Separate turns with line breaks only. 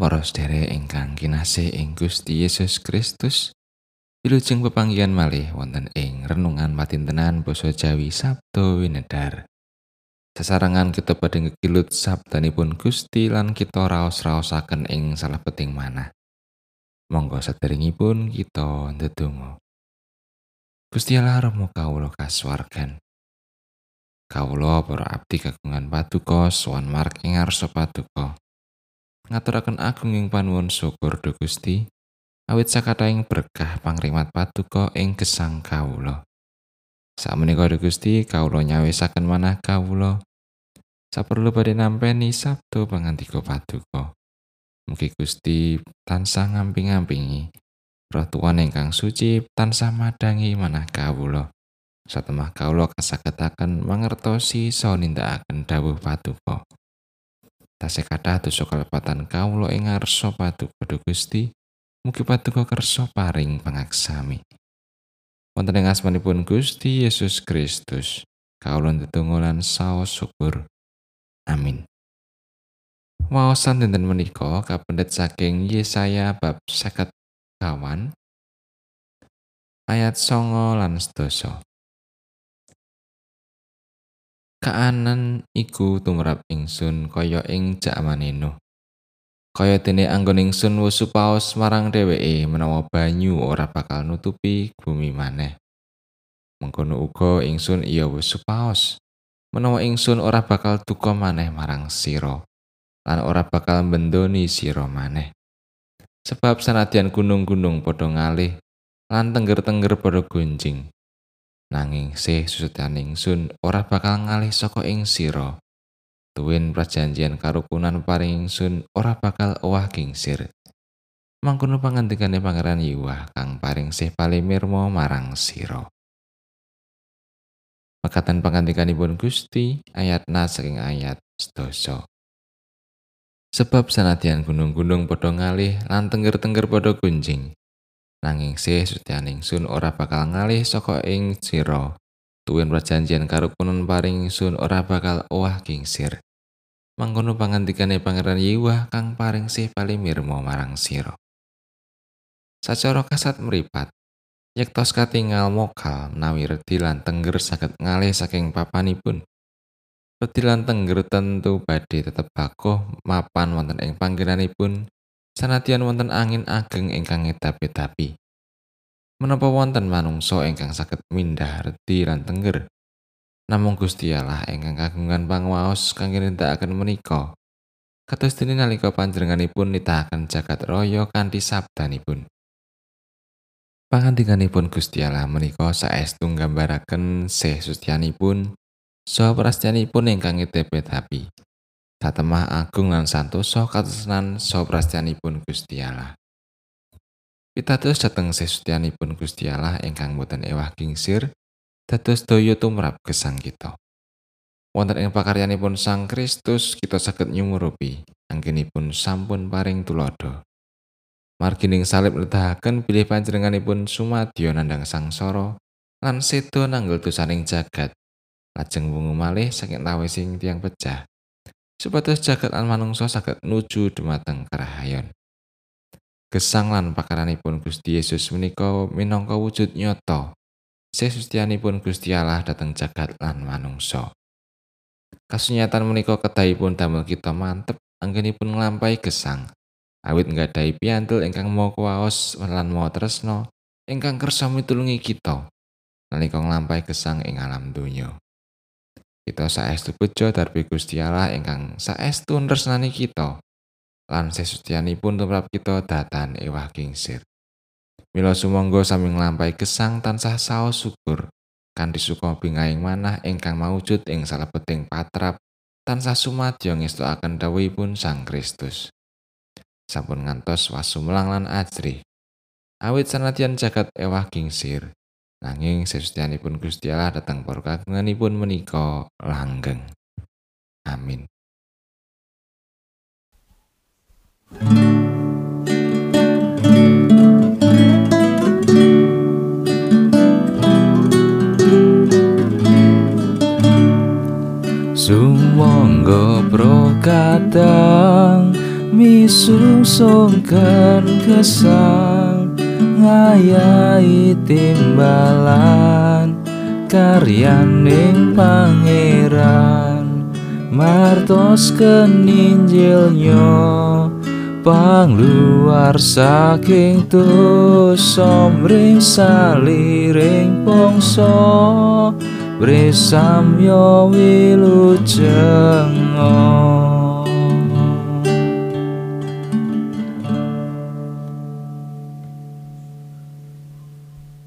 para sedherek ingkang kinasih ing Gusti Yesus Kristus. Wilujeng pepanggihan malih wonten ing renungan matintenan basa Jawi Sabto Winedar. Sesarangan kita badhe ngekilut sabdanipun Gusti lan kita raos-raosaken ing salah peting manah. Monggo sederengipun kita ndedonga. Gusti Allah remo kawula kasuwargan. Kawula para abdi kagungan paduka sowan mark ing ngarsa paduka. Ngaturaken agung ing panuwun syukur do Gusti awit sakathahing berkah pangrimat paduka ing gesang kawula. Sakmenika do Gusti kawula nyawisaken manah kawula. Saperlu badhe nampi sabdo pangantiko paduka. Mugi Gusti tansah ngamping-ampingi roh tuan ingkang suci tansah madangi manah kawula. Satemah kawula kasagetaken mangertosi saha nindakaken dawuh paduka tasih kathah dosa kalepatan kawula ing ngarsa paduka Gusti mugi paduka kersa paring pangaksami. Wonten ing asmanipun Gusti Yesus Kristus kawula ndedonga lan saos syukur. Amin. Waosan dinten menika kapendet saking Yesaya bab 50 kawan ayat songo lan sedasa kaanan iku tumrap ingsun kaya ing jaman Nuh. Kaya dene anggon ingsun wis supaos marang dheweke menawa banyu ora bakal nutupi bumi maneh. Mengkono uga ingsun iya wis supaos menawa ingsun ora bakal duka maneh marang sira lan ora bakal mbendoni sira maneh. Sebab sanadyan gunung-gunung padha ngalih lan tengger-tengger padha gunjing, nanging sih susudaning sun ora bakal ngalih saka ing sira. Tuwin prajanjian karukunan paring sun ora bakal owah kingsir mangkono pangantikane pangeran Yuwah kang paring sih palimirmo marang sira. Makatan pangantikanipun Gusti ayat na saking ayat sedasa. Sebab sanadyan gunung-gunung padha ngalih lan tengger-tengger padha gunjing nanging sih sutianing sun ora bakal ngalih saka ing sira tuwin prajanjian karo kunon paring sun ora bakal owah kingsir. Mangkono pangantikane pangeran Yehuwa kang paring sih palimirmo marang sira. Sacara kasat meripat yektos katingal mokal menawi redi lan tengger saged ngalih saking papanipun. Redi lan tengger tentu badhe tetep bakoh mapan wonten ing panggenanipun sanadyan wonten angin ageng ingkang ngedapi-dapi. Menapa wonten manungsa ingkang saged mindah redi lan tengger? Namung Gusti Allah ingkang kagungan pangwaos kangge nindakaken menika. Kados dene nalika panjenenganipun nitahaken jagat raya kanthi sabdanipun. Pangandikanipun Gusti Allah menika saestu nggambaraken sih sustyanipun saha prastyanipun ingkang ngedapi-dapi. Satemah agung lan santosa katresnan soprastyanipun Gusti Allah. Pitados dhateng sesutyanipun Gusti Allah ingkang boten ewah kingsir, dados daya tumrap gesang kita. Wonten ing pakaryanipun Sang Kristus kita saged nyumurupi anggenipun sampun paring tulodo. Margining salib nedahaken bilih panjenenganipun sumadyo nandang sangsara lan sedo nanggel dosaning jagat. Lajeng wungu malih saking tawising tiang pecah. Supados jagat lan manungsa saged nuju dumateng karahayon. Gesang lan pakaranipun Gusti Yesus menika minangka wujud nyata. Sesustianipun Gusti Allah dhateng jagat lan manungsa. Kasunyatan menika kedahipun damel kita mantep anggenipun nglampahi gesang. Awit nggadahi piantul ingkang mau kuwaos lan mau tresno ingkang kersa mitulungi kita. Nalika nglampahi gesang ing alam donya. Kita saestu bejo darbi Gusti Allah ingkang saestu nresnani kita lan sesutianipun tumrap kita datan ewah kingsir. Mila sumangga sami nglampahi gesang tansah saos syukur kanthi suka bingaing manah ingkang maujud ing salebeting patrap tansah sumadyo ngestuaken dawuhipun Sang Kristus. Sampun ngantos wasumelang lan ajri awit sanadyan jagat ewah kingsir Nanging sesutianipun Gusti Allah dhateng para kagunganipun menika langgeng. Amin. Sumangga prokatang misu
nglungsungkan kesal ngayahi timbalan karyaning pangeran. Martos keninjilnya pangluar saking dosa mring saliring pongso Bresam yo wilujeng